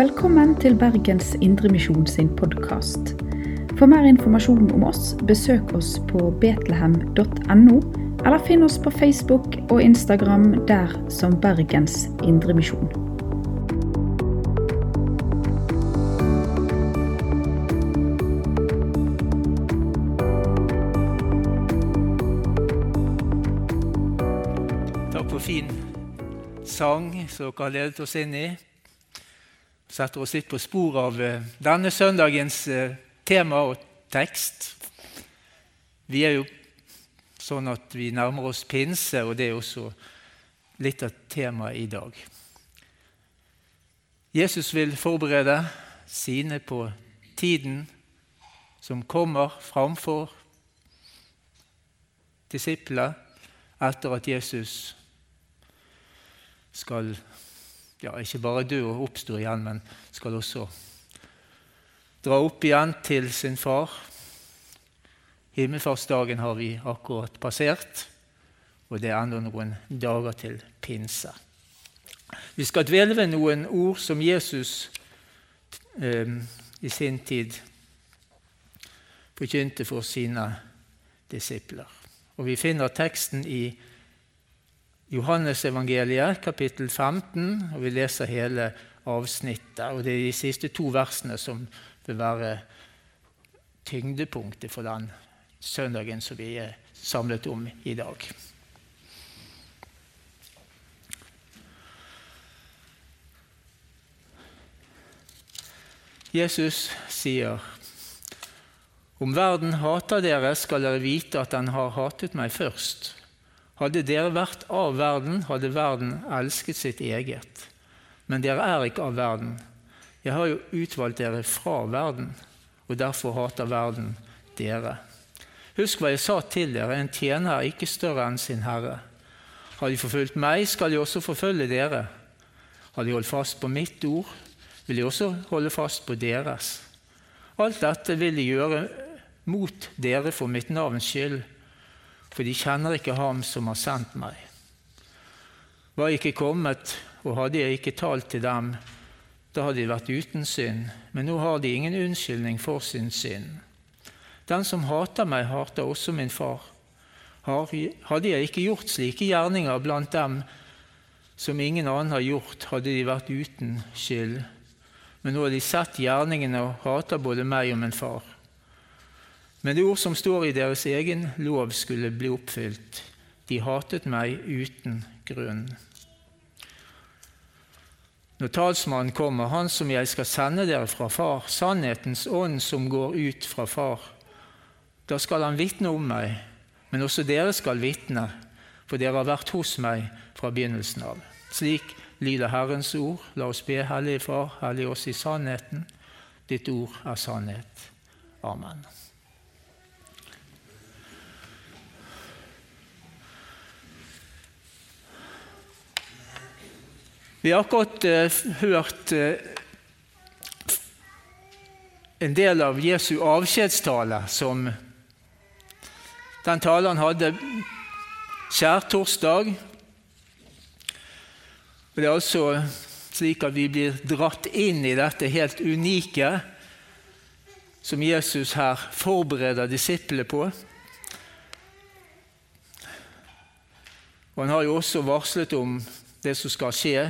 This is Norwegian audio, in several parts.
Velkommen til Bergens Indremisjon sin podkast. For mer informasjon om oss, besøk oss på betlehem.no, eller finn oss på Facebook og Instagram der som Bergens Indremisjon. Takk for fin sang som dere har ledet oss inn i. Setter oss litt på spor av eh, denne søndagens eh, tema og tekst. Vi er jo sånn at vi nærmer oss pinse, og det er også litt av temaet i dag. Jesus vil forberede sine på tiden som kommer framfor disiplene etter at Jesus skal ja, ikke bare dø og oppstå igjen, men skal også dra opp igjen til sin far. Himmelfartsdagen har vi akkurat passert, og det er enda noen dager til pinse. Vi skal dvele ved noen ord som Jesus eh, i sin tid forkynte for sine disipler. Og Vi finner teksten i Johannesevangeliet, kapittel 15, og vi leser hele avsnittet. og Det er de siste to versene som vil være tyngdepunktet for den søndagen som vi er samlet om i dag. Jesus sier om verden hater dere, skal dere vite at den har hatet meg først. Hadde dere vært av verden, hadde verden elsket sitt eget. Men dere er ikke av verden. Jeg har jo utvalgt dere fra verden, og derfor hater verden dere. Husk hva jeg sa til dere, en tjener er ikke større enn sin herre. Har de forfulgt meg, skal de også forfølge dere. Har de holdt fast på mitt ord, vil de også holde fast på deres. Alt dette vil de gjøre mot dere for mitt navns skyld, for de kjenner ikke ham som har sendt meg. Var jeg ikke kommet, og hadde jeg ikke talt til dem, da hadde de vært uten synd, men nå har de ingen unnskyldning for sin synd. Den som hater meg, hater også min far. Hadde jeg ikke gjort slike gjerninger blant dem som ingen annen har gjort, hadde de vært uten skyld. Men nå har de sett gjerningene og hater både meg og min far. Men det ord som står i deres egen lov, skulle bli oppfylt. De hatet meg uten grunn. Når talsmannen kommer, han som jeg skal sende dere fra Far, sannhetens ånd som går ut fra Far, da skal han vitne om meg, men også dere skal vitne, for dere har vært hos meg fra begynnelsen av. Slik lyder Herrens ord. La oss be, Hellige Far, hellig oss i sannheten. Ditt ord er sannhet. Amen. Vi har akkurat uh, hørt uh, en del av Jesu avskjedstale som den talen hadde skjærtorsdag. Det er altså slik at vi blir dratt inn i dette helt unike som Jesus her forbereder disiplene på. Og Han har jo også varslet om det som skal skje,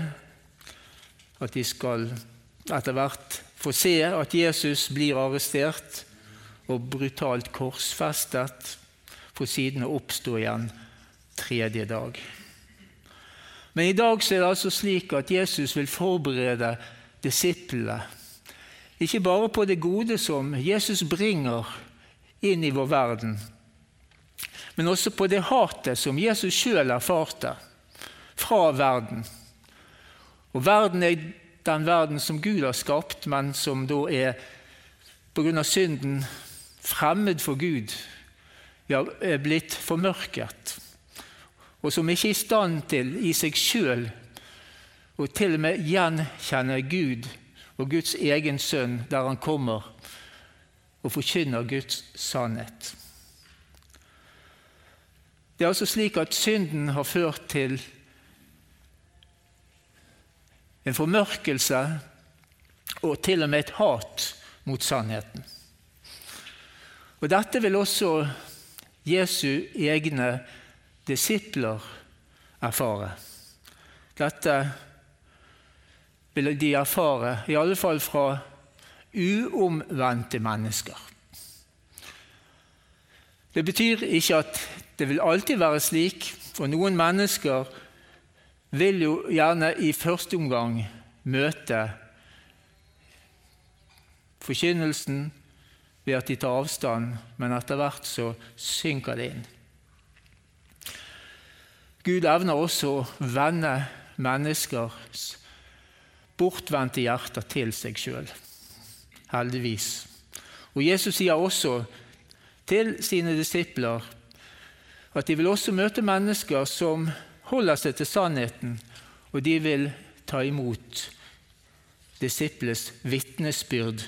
at de skal etter hvert få se at Jesus blir arrestert og brutalt korsfestet for siden å oppstå igjen tredje dag. Men i dag er det altså slik at Jesus vil forberede disiplene ikke bare på det gode som Jesus bringer inn i vår verden, men også på det hatet som Jesus sjøl erfarte fra verden. Og Verden er den verden som Gud har skapt, men som da er pga. synden fremmed for Gud ja, er blitt formørket, og som ikke er i stand til i seg sjøl å til og med gjenkjenne Gud og Guds egen sønn der han kommer og forkynner Guds sannhet. Det er altså slik at synden har ført til en formørkelse og til og med et hat mot sannheten. Og Dette vil også Jesu egne disipler erfare. Dette vil de erfare, i alle fall fra uomvendte mennesker. Det betyr ikke at det vil alltid være slik, for noen mennesker vil jo gjerne i første omgang møte forkynnelsen ved at de tar avstand, men etter hvert så synker det inn. Gud evner også å vende menneskers bortvendte hjerter til seg sjøl. Heldigvis. Og Jesus sier også til sine disipler at de vil også møte mennesker som holder seg til sannheten, og de vil ta imot disiples vitnesbyrd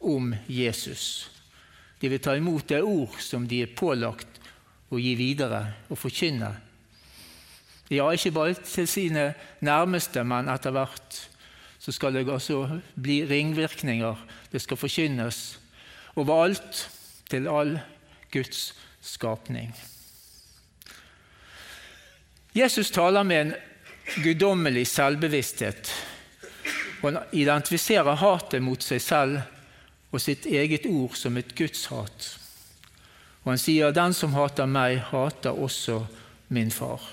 om Jesus. De vil ta imot det ord som de er pålagt å gi videre og forkynne. Ja, ikke bare til sine nærmeste, men etter hvert så skal det også bli ringvirkninger. Det skal forkynnes overalt, til all Guds skapning. Jesus taler med en guddommelig selvbevissthet. Han identifiserer hatet mot seg selv og sitt eget ord som et gudshat. Og han sier, 'Den som hater meg, hater også min far'.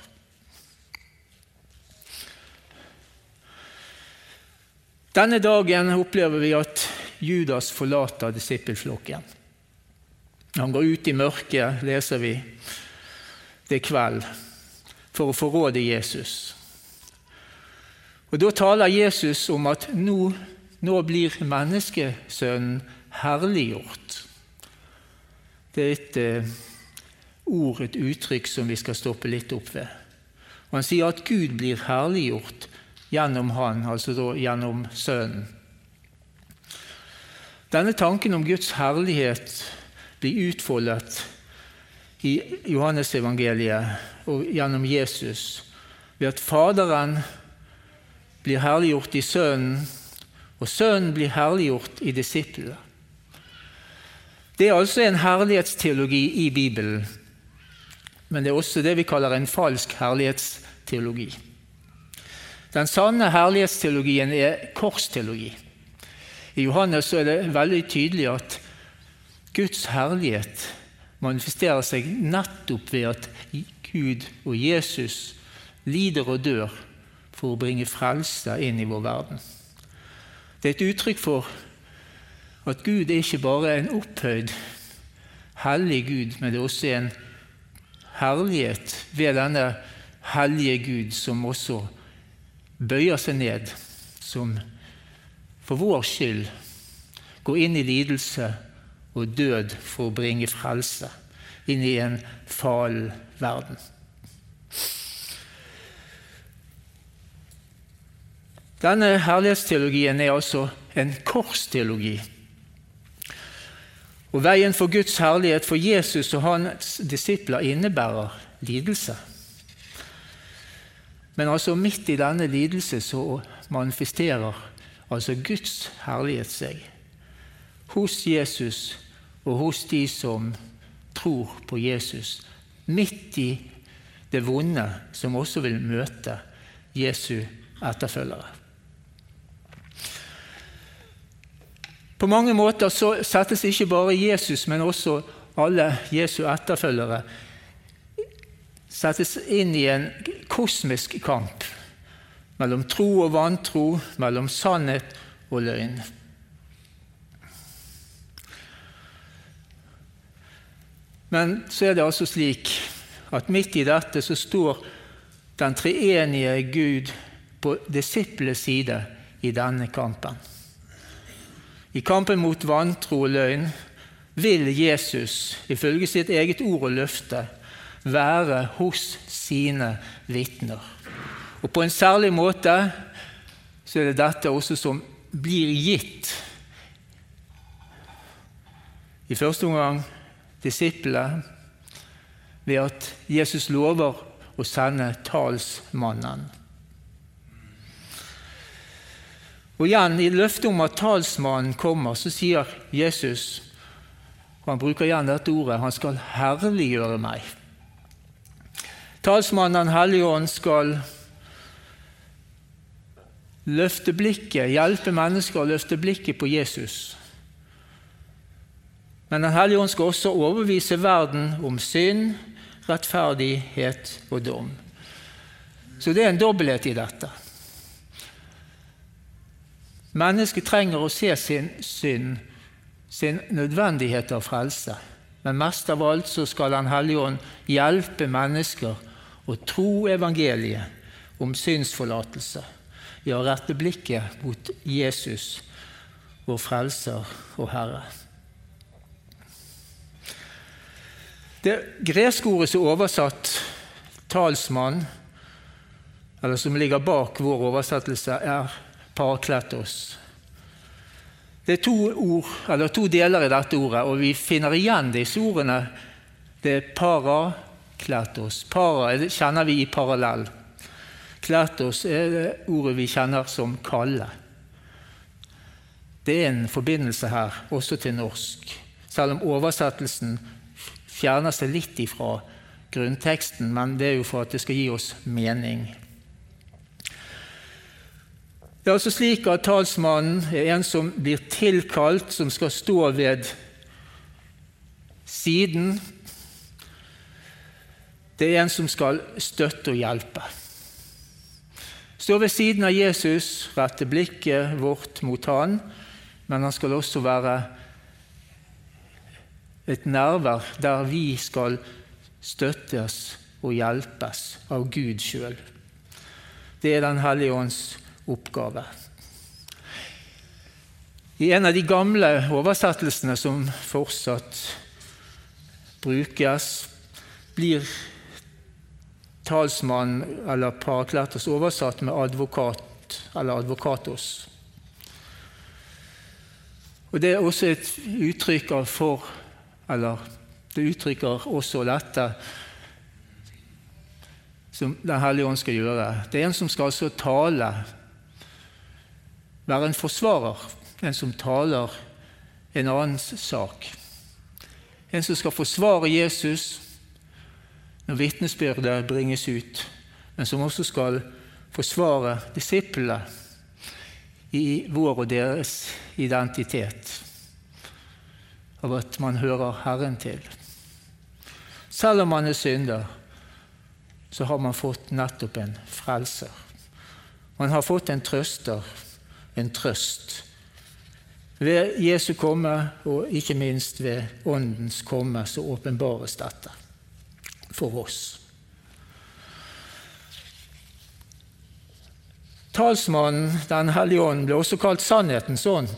Denne dagen opplever vi at Judas forlater disippelflokken. Han går ut i mørket, leser vi. Det er kveld for å forråde Jesus. Og Da taler Jesus om at nå, nå blir menneskesønnen herliggjort. Det er et eh, ord, et uttrykk, som vi skal stoppe litt opp ved. Og Han sier at Gud blir herliggjort gjennom Han, altså da gjennom Sønnen. Denne tanken om Guds herlighet blir utfoldet i Johannesevangeliet og gjennom Jesus, ved at Faderen blir herliggjort i Sønnen, og Sønnen blir herliggjort i disiplene. Det er altså en herlighetsteologi i Bibelen, men det er også det vi kaller en falsk herlighetsteologi. Den sanne herlighetsteologien er korsteologi. I Johannes er det veldig tydelig at Guds herlighet manifesterer seg nettopp ved at Gud og Jesus lider og dør for å bringe frelse inn i vår verden. Det er et uttrykk for at Gud er ikke bare en opphøyd, hellig Gud, men det er også en herlighet ved denne hellige Gud som også bøyer seg ned, som for vår skyld går inn i lidelse og død for å bringe frelse inn i en fallen verden. Denne herlighetsteologien er altså en korsteologi. Og Veien for Guds herlighet for Jesus og hans disipler innebærer lidelse. Men altså midt i denne lidelse så manifesterer altså Guds herlighet seg hos Jesus og hos de som tror på Jesus, midt i det vonde som også vil møte Jesu etterfølgere. På mange måter så settes ikke bare Jesus, men også alle Jesu etterfølgere settes inn i en kosmisk kamp mellom tro og vantro, mellom sannhet og løgn. Men så er det altså slik at midt i dette så står den treenige Gud på disiplenes side i denne kampen. I kampen mot vantro og løgn vil Jesus, ifølge sitt eget ord og løfte, være hos sine vitner. Og på en særlig måte så er det dette også som blir gitt. I første omgang disiplene ved at Jesus lover å sende talsmannen. Og igjen, i løftet om at talsmannen kommer, så sier Jesus og Han bruker igjen dette ordet han skal herliggjøre meg. Talsmannen Den hellige ånd skal løfte blikket, hjelpe mennesker å løfte blikket på Jesus. Men Den hellige ånd skal også overbevise verden om synd, rettferdighet og dom. Så det er en dobbelthet i dette. Mennesket trenger å se sin synd, sin nødvendighet av frelse. Men mest av alt så skal Den hellige ånd hjelpe mennesker å tro evangeliet om synsforlatelse. Ja, rette blikket mot Jesus, vår Frelser og Herre. Det greske ordet som er oversatt 'talsmann', eller som ligger bak vår oversettelse, er 'parakletos'. Det er to, ord, to deler i dette ordet, og vi finner igjen disse ordene. Det er. Para kjenner vi i parallell. Kletos er det ordet vi kjenner som kalle. Det er en forbindelse her, også til norsk, selv om oversettelsen fjerner seg litt ifra grunnteksten, men det er jo for at det skal gi oss mening. Det er altså slik at talsmannen er en som blir tilkalt, som skal stå ved siden. Det er en som skal støtte og hjelpe. Stå ved siden av Jesus, rette blikket vårt mot han, men han skal også være et nærvær der vi skal støttes og hjelpes av Gud sjøl. Det er Den hellige ånds oppgave. I en av de gamle oversettelsene som fortsatt brukes, blir talsmannen eller parakletos oversatt med advokat eller advokatos. Og Det er også et uttrykk for Eller det uttrykker også dette som Den hellige ånd skal gjøre. Det er en som skal altså tale være en forsvarer, en som taler en annens sak. En som skal forsvare Jesus når vitnesbyrdet bringes ut, men som også skal forsvare disiplene i vår og deres identitet, av at man hører Herren til. Selv om man er synder, så har man fått nettopp en frelser. Man har fått en trøster en trøst. Ved Jesu komme, og ikke minst ved Åndens komme, så åpenbares dette for oss. Talsmannen, Den hellige ånd, ble også kalt sannhetens ånd.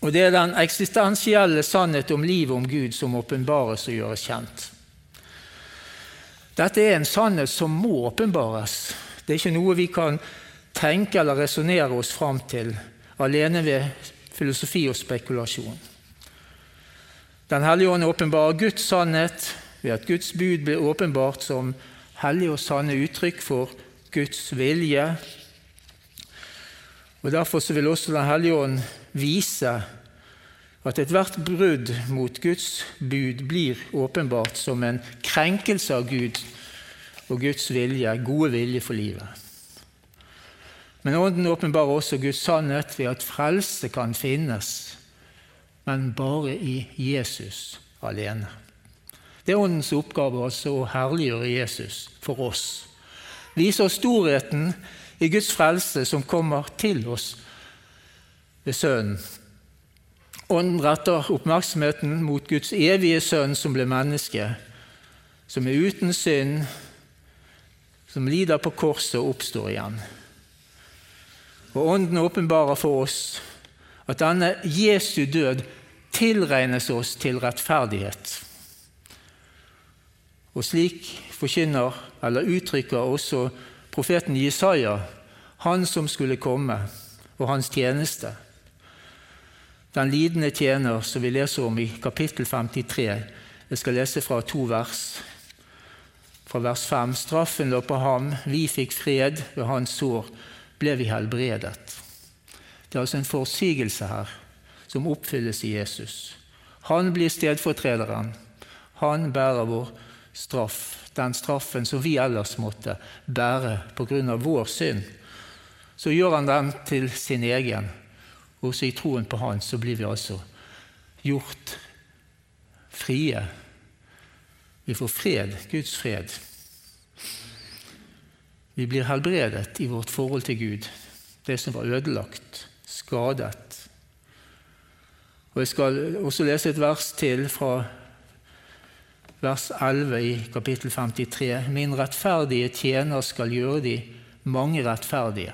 Og Det er den eksistensielle sannhet om livet om Gud som åpenbares og gjøres kjent. Dette er en sannhet som må åpenbares. Det er ikke noe vi kan tenke eller resonnere oss fram til alene ved filosofi og spekulasjon. Den hellige ånd åpenbarer Guds sannhet ved at Guds bud blir åpenbart som hellige og sanne uttrykk for Guds vilje. Og Derfor vil også Den hellige ånd vise at ethvert brudd mot Guds bud blir åpenbart som en krenkelse av Gud og Guds vilje, gode vilje for livet. Men Ånden åpenbarer også Guds sannhet ved at frelse kan finnes, men bare i Jesus alene. Det er Åndens oppgave altså å herliggjøre Jesus for oss. Vise oss storheten i Guds frelse som kommer til oss ved Sønnen. Ånden retter oppmerksomheten mot Guds evige Sønn som ble menneske, som er uten synd, som lider på korset og oppstår igjen. Og Ånden åpenbarer for oss at denne Jesu død tilregnes oss til rettferdighet. Og slik forkynner, eller uttrykker også profeten Jesaja, han som skulle komme, og hans tjeneste. Den lidende tjener som vi leser om i kapittel 53. Jeg skal lese fra to vers. Fra vers 5.: Straffen lå på ham, vi fikk fred ved hans sår ble vi helbredet. Det er altså en forsigelse her som oppfylles i Jesus. Han blir stedfortrederen. Han bærer vår straff, den straffen som vi ellers måtte bære pga. vår synd. Så gjør han den til sin egen, og så i troen på Han så blir vi altså gjort frie. Vi får fred, Guds fred. Vi blir helbredet i vårt forhold til Gud, det som var ødelagt, skadet. Og Jeg skal også lese et vers til fra vers 11 i kapittel 53. Min rettferdige tjener skal gjøre de mange rettferdige.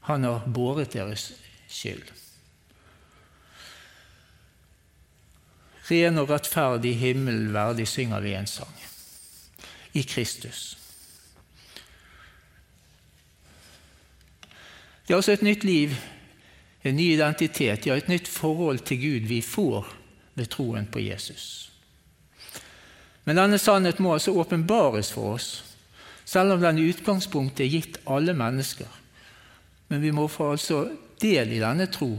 Han har båret deres skyld. Ren og rettferdig himmel verdig synger vi en sang. I Kristus. Det er altså et nytt liv, en ny identitet, ja, et nytt forhold til Gud vi får ved troen på Jesus. Men denne sannhet må altså åpenbares for oss, selv om den i utgangspunktet er gitt alle mennesker. Men vi må få altså del i denne tro.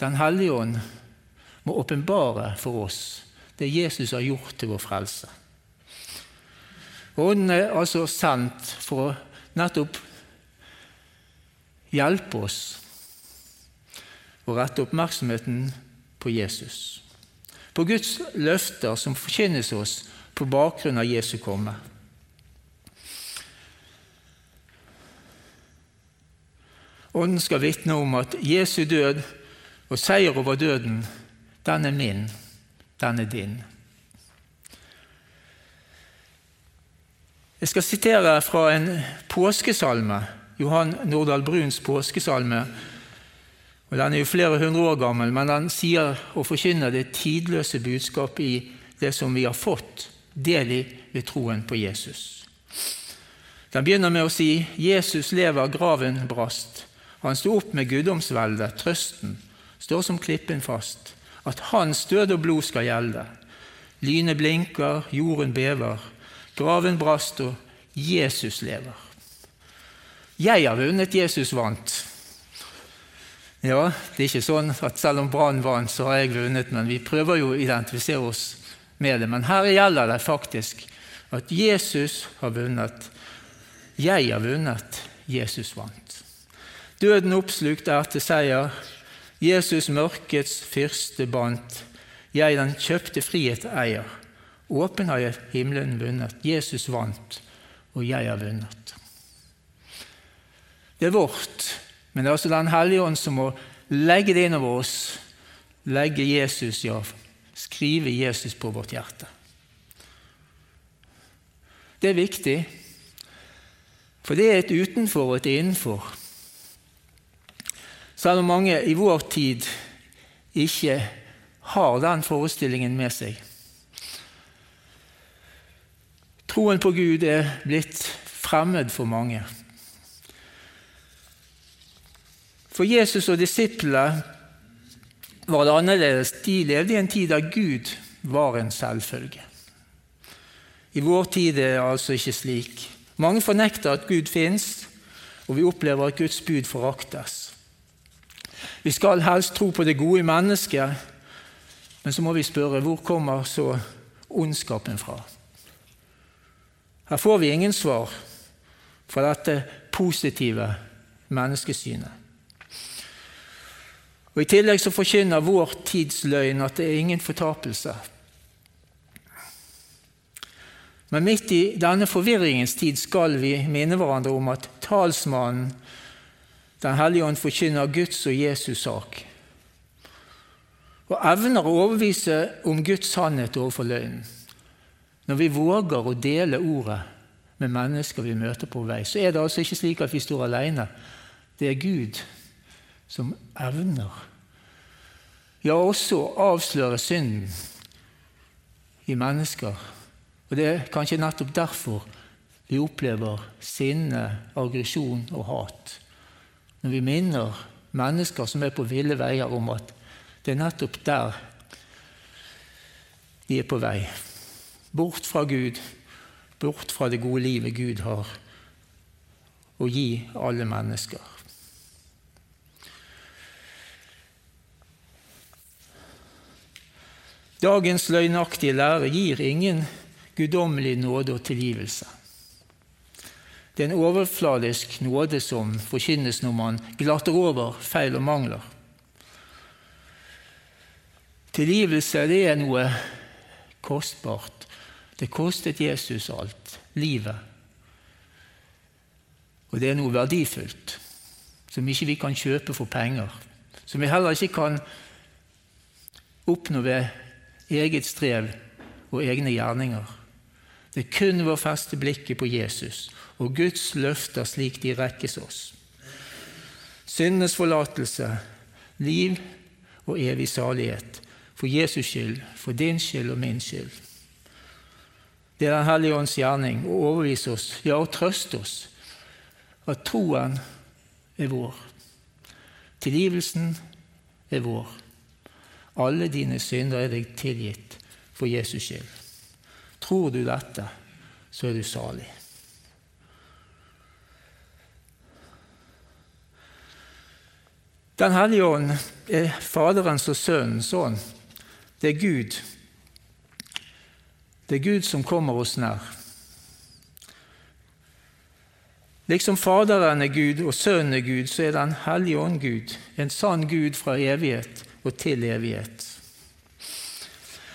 Den hellige ånd må åpenbare for oss det Jesus har gjort til vår frelse. Ånden er altså sendt for å nettopp hjelpe oss å rette oppmerksomheten på Jesus på Guds løfter som forkynnes oss på bakgrunn av Jesu komme. Ånden skal vitne om at Jesu død og seier over døden, den er min, den er din. Jeg skal sitere fra en påskesalme, Johan Nordahl Bruns påskesalme og Den er jo flere hundre år gammel, men den sier og forkynner det tidløse budskapet i det som vi har fått del i ved troen på Jesus. Den begynner med å si 'Jesus lever, graven brast'. Han sto opp med guddomsveldet, trøsten står som klippen fast. At hans død og blod skal gjelde. Lynet blinker, jorden bever. Graven brast, og Jesus lever. Jeg har vunnet, Jesus vant. Ja, det er ikke sånn at selv om Brann vant, så har jeg vunnet, men vi prøver jo å identifisere oss med det. Men her gjelder det faktisk at Jesus har vunnet. Jeg har vunnet. Jesus vant. Døden oppslukt er til seier. Jesus mørkets fyrste bandt. Jeg den kjøpte frihet eier. Åpen har jeg himmelen vunnet. Jesus vant, og jeg har vunnet. Det er vårt men det er altså Den hellige ånd som må legge det innover oss, legge Jesus, ja, skrive Jesus på vårt hjerte. Det er viktig, for det er et utenfor og et innenfor. Selv om mange i vår tid ikke har den forestillingen med seg. Troen på Gud er blitt fremmed for mange. For Jesus og disiplene var det annerledes. De levde i en tid da Gud var en selvfølge. I vår tid er det altså ikke slik. Mange fornekter at Gud fins, og vi opplever at Guds bud foraktes. Vi skal helst tro på det gode i mennesket, men så må vi spørre hvor kommer så ondskapen fra? Her får vi ingen svar fra dette positive menneskesynet. Og I tillegg så forkynner vår tids løgn at det er ingen fortapelse. Men midt i denne forvirringens tid skal vi minne hverandre om at talsmannen, Den hellige ånd, forkynner Guds og Jesus sak. Og evner å overbevise om Guds sannhet overfor løgnen. Når vi våger å dele ordet med mennesker vi møter på vei, så er det altså ikke slik at vi står alene. Det er Gud som evner, ja, også avsløre synden i mennesker. Og Det er kanskje nettopp derfor vi opplever sinne, aggresjon og hat når vi minner mennesker som er på ville veier, om at det er nettopp der de er på vei. Bort fra Gud, bort fra det gode livet Gud har å gi alle mennesker. Dagens løgnaktige lære gir ingen guddommelig nåde og tilgivelse. Det er en overfladisk nåde som forkynnes når man glatter over feil og mangler. Tilgivelse det er noe kostbart. Det kostet Jesus alt livet. Og det er noe verdifullt som ikke vi kan kjøpe for penger. Som vi heller ikke kan oppnå ved eget strev og egne gjerninger. Det er kun å feste blikket på Jesus og Guds løfter slik de rekkes oss. Syndenes forlatelse, liv og evig salighet. For Jesus skyld, for din skyld og min skyld. Det er Den hellige ånds gjerning å overbevise oss, ja, å trøste oss, at troen er vår. Tilgivelsen er vår. Alle dine synder er deg tilgitt for Jesus skyld. Tror du dette, så er du salig. Den hellige ånd er Faderens og Sønnens ånd. Det er Gud. Det er Gud som kommer oss nær. Liksom Faderen er Gud og Sønnen er Gud, så er Den hellige ånd Gud, en sann Gud fra evighet og til evighet.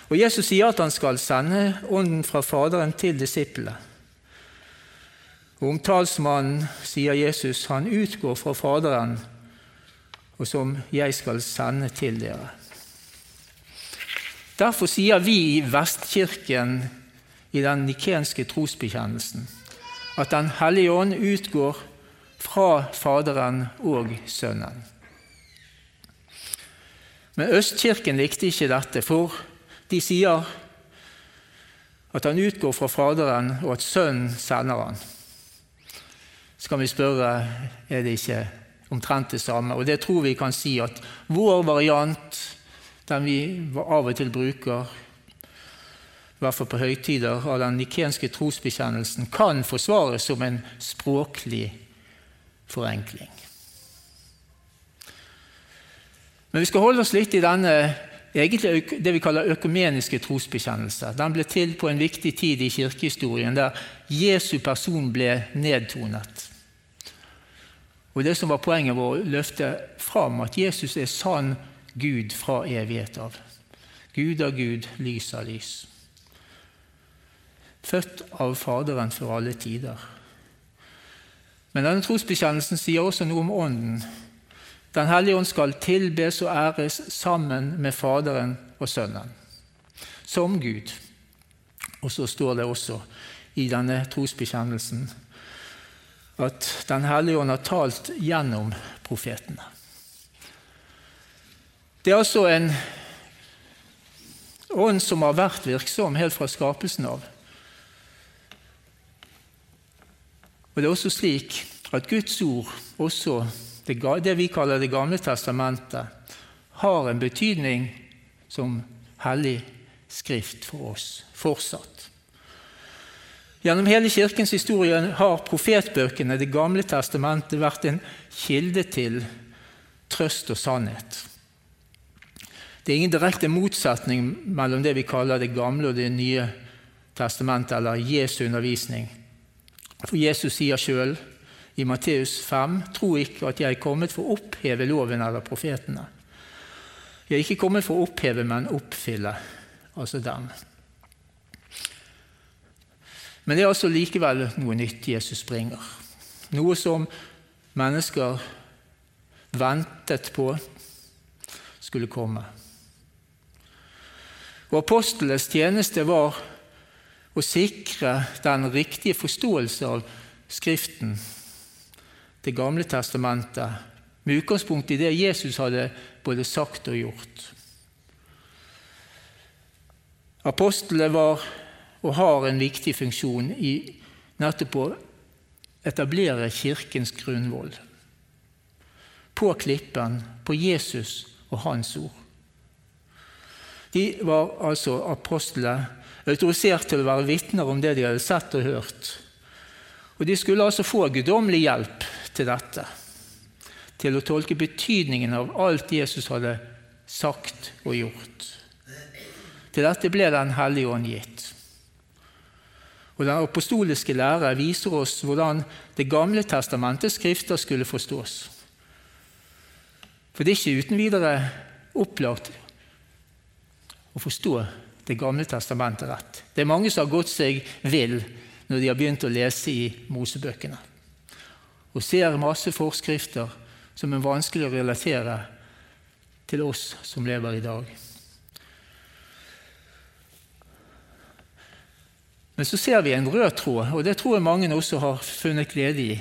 Og Jesus sier at han skal sende Ånden fra Faderen til disiplene. Omtalsmannen, om talsmannen sier Jesus han utgår fra Faderen og som jeg skal sende til dere. Derfor sier vi i Vestkirken i den nikenske trosbekjennelsen at Den hellige ånd utgår fra Faderen og Sønnen. Men Østkirken likte ikke dette, for de sier at han utgår fra Faderen, og at Sønnen sender han. Så kan vi spørre er det ikke omtrent det samme. Og det tror vi kan si at vår variant, den vi av og til bruker, i hvert fall på høytider, av den nikenske trosbekjennelsen, kan forsvares som en språklig forenkling. Men vi skal holde oss litt i denne egentlig det vi kaller økumeniske trosbekjennelser. Den ble til på en viktig tid i kirkehistorien, der Jesu person ble nedtonet. Og Det som var poenget, var løfte fram at Jesus er sann Gud fra evighet av. Gud av Gud, lys av lys. Født av Faderen for alle tider. Men denne trosbekjennelsen sier også noe om Ånden. Den hellige ånd skal tilbes og æres sammen med Faderen og Sønnen, som Gud. Og så står det også i denne trosbekjennelsen at Den hellige ånd har talt gjennom profetene. Det er altså en ånd som har vært virksom helt fra skapelsen av. Og Det er også slik at Guds ord, også det vi kaller Det gamle testamentet, har en betydning som hellig skrift for oss fortsatt. Gjennom hele Kirkens historie har profetbøkene, Det gamle testamentet, vært en kilde til trøst og sannhet. Det er ingen direkte motsetning mellom det vi kaller Det gamle og Det nye testamentet, eller Jesu undervisning. For Jesus sier sjøl i Matteus 5.: Tro ikke at jeg er kommet for å oppheve loven eller profetene. Jeg er ikke kommet for å oppheve, men oppfylle, altså dem. Men det er altså likevel noe nytt Jesus bringer. Noe som mennesker ventet på skulle komme. Og Apostlenes tjeneste var å sikre den riktige forståelse av Skriften, Det gamle testamentet, med utgangspunkt i det Jesus hadde både sagt og gjort. Apostlene var og har en viktig funksjon i nettopp å etablere Kirkens grunnvoll. På klippen, på Jesus og hans ord. De var altså apostler, autorisert til å være vitner om det de hadde sett og hørt. Og De skulle altså få guddommelig hjelp til dette, til å tolke betydningen av alt Jesus hadde sagt og gjort. Til dette ble Den hellige ånd gitt. Og Den apostoliske lære viser oss hvordan Det gamle testamentets skrifter skulle forstås. For det er ikke uten videre opplagt å forstå Det gamle testamentet rett. Det er mange som har gått seg vill når de har begynt å lese i Mosebøkene, og ser masse forskrifter som er vanskelig å relatere til oss som lever i dag. Men så ser vi en rød tråd, og det tror jeg mange også har funnet glede i.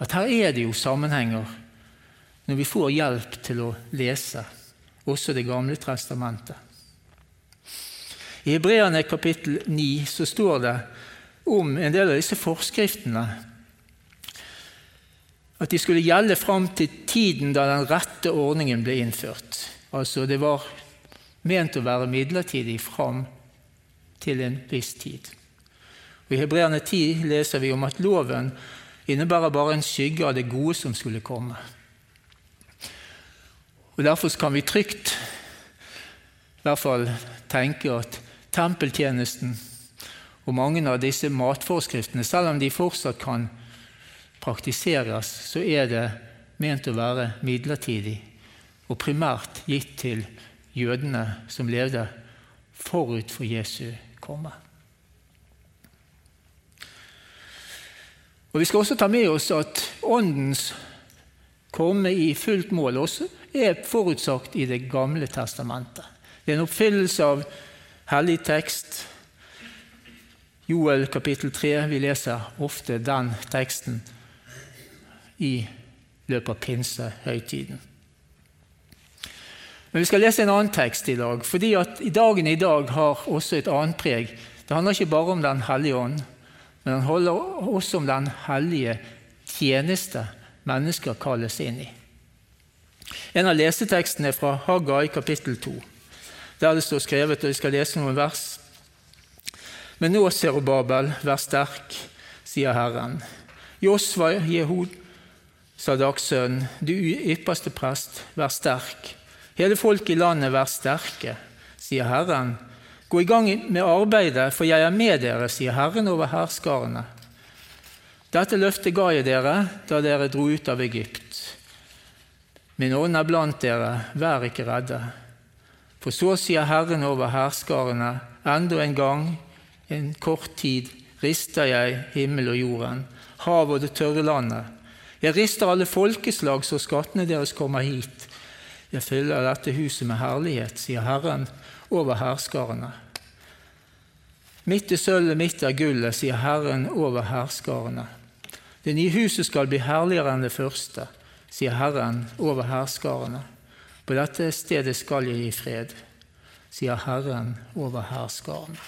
At her er det jo sammenhenger når vi får hjelp til å lese også Det gamle testamentet. I Hebreane kapittel 9 så står det om en del av disse forskriftene at de skulle gjelde fram til tiden da den rette ordningen ble innført. Altså det var ment å være midlertidig fram til en viss tid. Og I Hebreerne 10 leser vi om at loven innebærer bare en skygge av det gode som skulle komme. Og Derfor kan vi trygt i hvert fall tenke at tempeltjenesten og mange av disse matforskriftene, selv om de fortsatt kan praktiseres, så er det ment å være midlertidig og primært gitt til jødene som levde forut for Jesu komme. Og Vi skal også ta med oss at Åndens komme i fullt mål også er forutsagt i Det gamle testamentet. Det er en oppfyllelse av hellig tekst. Joel kapittel 3. Vi leser ofte den teksten i løpet av pinsehøytiden. Men vi skal lese en annen tekst i dag, fordi at dagen i dag har også et annet preg. Det handler ikke bare om Den hellige ånd, men den handler også om den hellige tjeneste mennesker kalles inn i. En av lesetekstene er fra Haggai kapittel 2, der det står skrevet, og vi skal lese noen vers. Men nå, Serubabel, vær sterk, sier Herren. Josva Jehud, Sadaks dagsønnen, du ypperste prest, vær sterk. Hele folket i landet, vær sterke, sier Herren. Gå i gang med arbeidet, for jeg er med dere, sier Herren over hærskarene. Dette løftet ga jeg dere da dere dro ut av Egypt. Min ånd er blant dere, vær ikke redde. For så sier Herren over hærskarene, enda en gang, en kort tid, rister jeg himmel og jorden, havet og det tørre landet. Jeg rister alle folkeslag så skattene deres kommer hit. Jeg fyller dette huset med herlighet, sier Herren over herskarene. Mitt er sølvet, mitt er gullet, sier Herren over herskarene. Det nye huset skal bli herligere enn det første, sier Herren over herskarene. På dette stedet skal jeg gi fred, sier Herren over herskarene.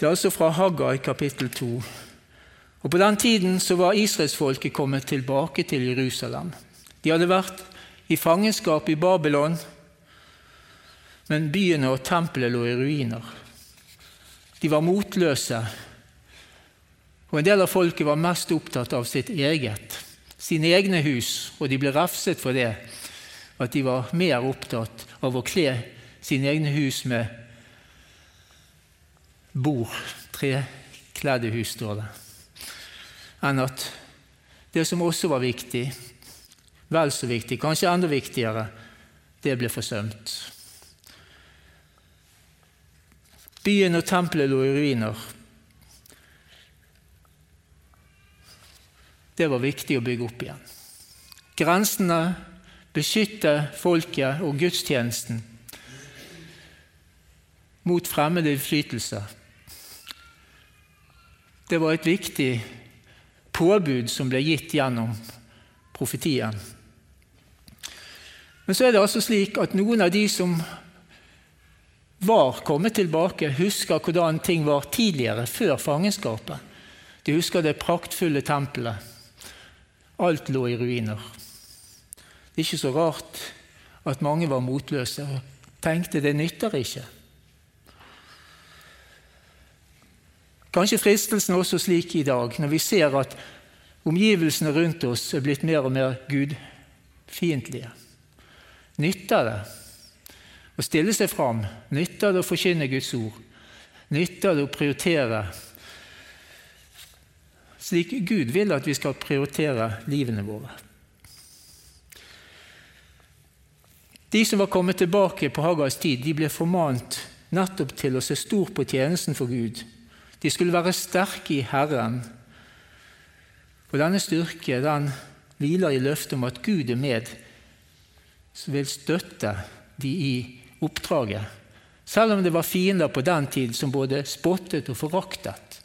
Det er altså fra Haggai kapittel 2. Og På den tiden så var israelsfolket kommet tilbake til Jerusalem. De hadde vært i fangenskap i Babylon, men byene og tempelet lå i ruiner. De var motløse, og en del av folket var mest opptatt av sitt eget, sine egne hus, og de ble refset for det, at de var mer opptatt av å kle sine egne hus med bord, trekledde hus, står det enn at det som også var viktig, vel så viktig, kanskje enda viktigere, det ble forsømt. Byen og tempelet lå i ruiner. Det var viktig å bygge opp igjen. Grensene, beskytte folket og gudstjenesten mot fremmede innflytelser. Det var et viktig påbud som ble gitt gjennom profetien. Men så er det altså slik at noen av de som var kommet tilbake, husker hvordan ting var tidligere, før fangenskapet. De husker det praktfulle tempelet. Alt lå i ruiner. Det er ikke så rart at mange var motløse og tenkte det nytter ikke. Kanskje fristelsen også slik i dag, når vi ser at omgivelsene rundt oss er blitt mer og mer gudfiendtlige. Nytter det? Å stille seg fram. Nytter det å forkynne Guds ord? Nytter det å prioritere slik Gud vil at vi skal prioritere livene våre? De som var kommet tilbake på Hagas tid, de ble formant nettopp til å se stort på tjenesten for Gud. De skulle være sterke i Herren. Og denne styrke den hviler i løftet om at Gud er med, som vil støtte de i oppdraget, selv om det var fiender på den tid som både spottet og foraktet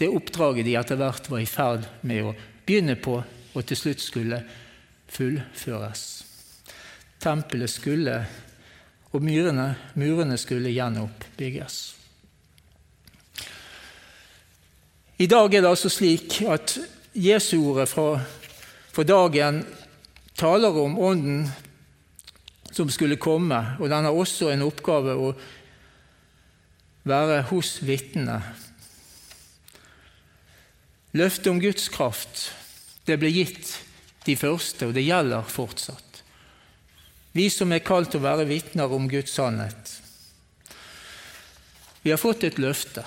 det oppdraget de etter hvert var i ferd med å begynne på, og til slutt skulle fullføres. Tempelet skulle, og murene, murene skulle gjenoppbygges. I dag er det altså slik at Jesu-ordet for dagen taler om Ånden som skulle komme, og den har også en oppgave å være hos vitnene. Løftet om Guds kraft det ble gitt de første, og det gjelder fortsatt. Vi som er kalt til å være vitner om Guds sannhet. Vi har fått et løfte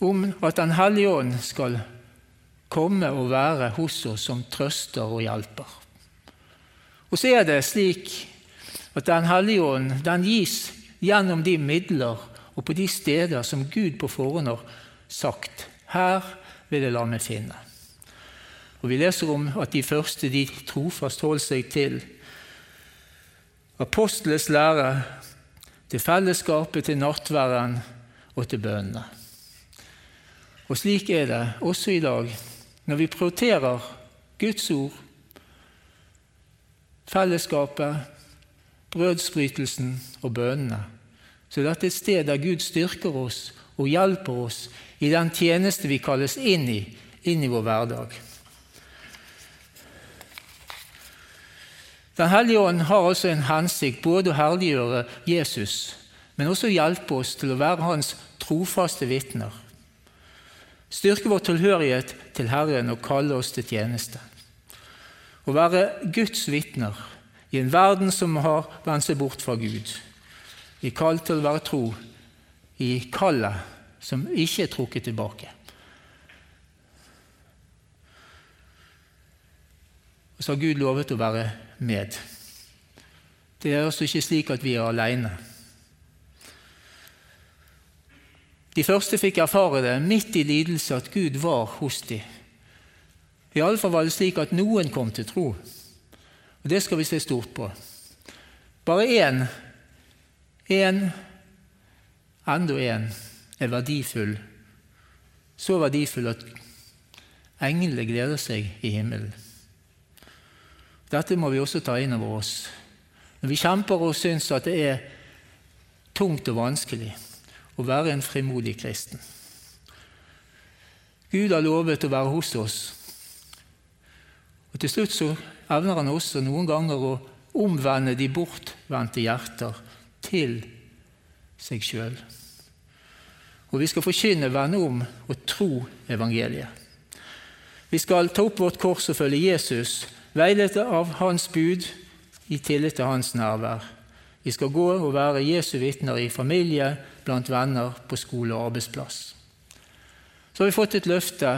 om at Den hellige ånd skal komme og være hos oss som trøster og hjelper. Og så er det slik at Den hellige ånd den gis gjennom de midler og på de steder som Gud på forhånd har sagt. Her vil jeg la meg finne. Og Vi leser om at de første de trofast holdt seg til apostelens lære, til fellesskapet, til nattværen og til bønnene. Og slik er det også i dag. Når vi prioriterer Guds ord, fellesskapet, brødsbrytelsen og bønnene, så dette er et sted der Gud styrker oss og hjelper oss i den tjeneste vi kalles inn i, inn i vår hverdag. Den hellige ånd har altså en hensikt både å herliggjøre Jesus, men også hjelpe oss til å være hans trofaste vitner. Styrke vår tilhørighet til Herren og kalle oss til tjeneste. Å være Guds vitner i en verden som har vendt seg bort fra Gud. Vi er kalt til å være tro i kallet som ikke er trukket tilbake. Og så har Gud lovet å være med. Det er altså ikke slik at vi er alene. De første fikk erfare det midt i lidelse at Gud var hos dem. Iallfall var det slik at noen kom til tro. Og Det skal vi se stort på. Bare én, én, enda én, er verdifull. Så verdifull at englene gleder seg i himmelen. Dette må vi også ta inn over oss. Når vi kjemper og syns at det er tungt og vanskelig å være en frimodig kristen. Gud har lovet å være hos oss. Og Til slutt så evner han også noen ganger å omvende de bortvendte hjerter til seg sjøl. Og vi skal forkynne, vende om og tro evangeliet. Vi skal ta opp vårt kors og følge Jesus, veiledet av Hans bud i tillit til Hans nærvær. Vi skal gå og være Jesu vitner i familie, blant venner, på skole og arbeidsplass. Så har vi fått et løfte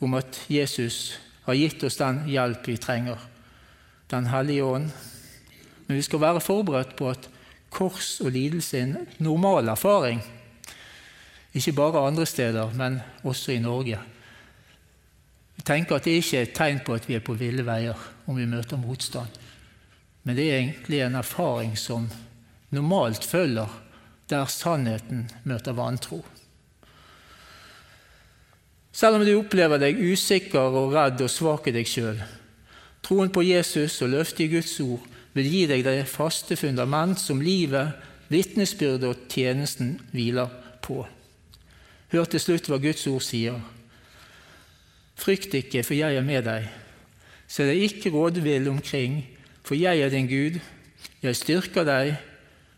om at Jesus har gitt oss den hjelp vi trenger, Den hellige ånd. Men vi skal være forberedt på at kors og lidelse er en normal erfaring. Ikke bare andre steder, men også i Norge. Vi tenker at det ikke er et tegn på at vi er på ville veier om vi møter motstand. Men det er egentlig en erfaring som normalt følger der sannheten møter vantro. Selv om du opplever deg usikker og redd og svak i deg sjøl, troen på Jesus og løftet i Guds ord vil gi deg det faste fundament som livet, vitnesbyrdet og tjenesten hviler på. Hør til slutt hva Guds ord sier. Frykt ikke, for jeg er med deg. Se deg ikke rådvill omkring, for jeg er din Gud. Jeg styrker deg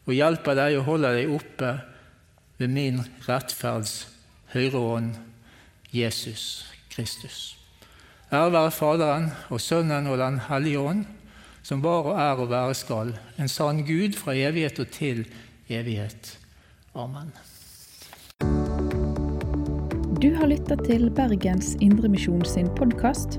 og hjelper deg og holder deg oppe ved min rettferds høyre ånd, Jesus Kristus. Ære være Faderen og Sønnen og Den hellige ånd, som var og er og være skal, en sann Gud fra evighet og til evighet. Amen. Du har lytta til Bergens Indremisjon sin podkast.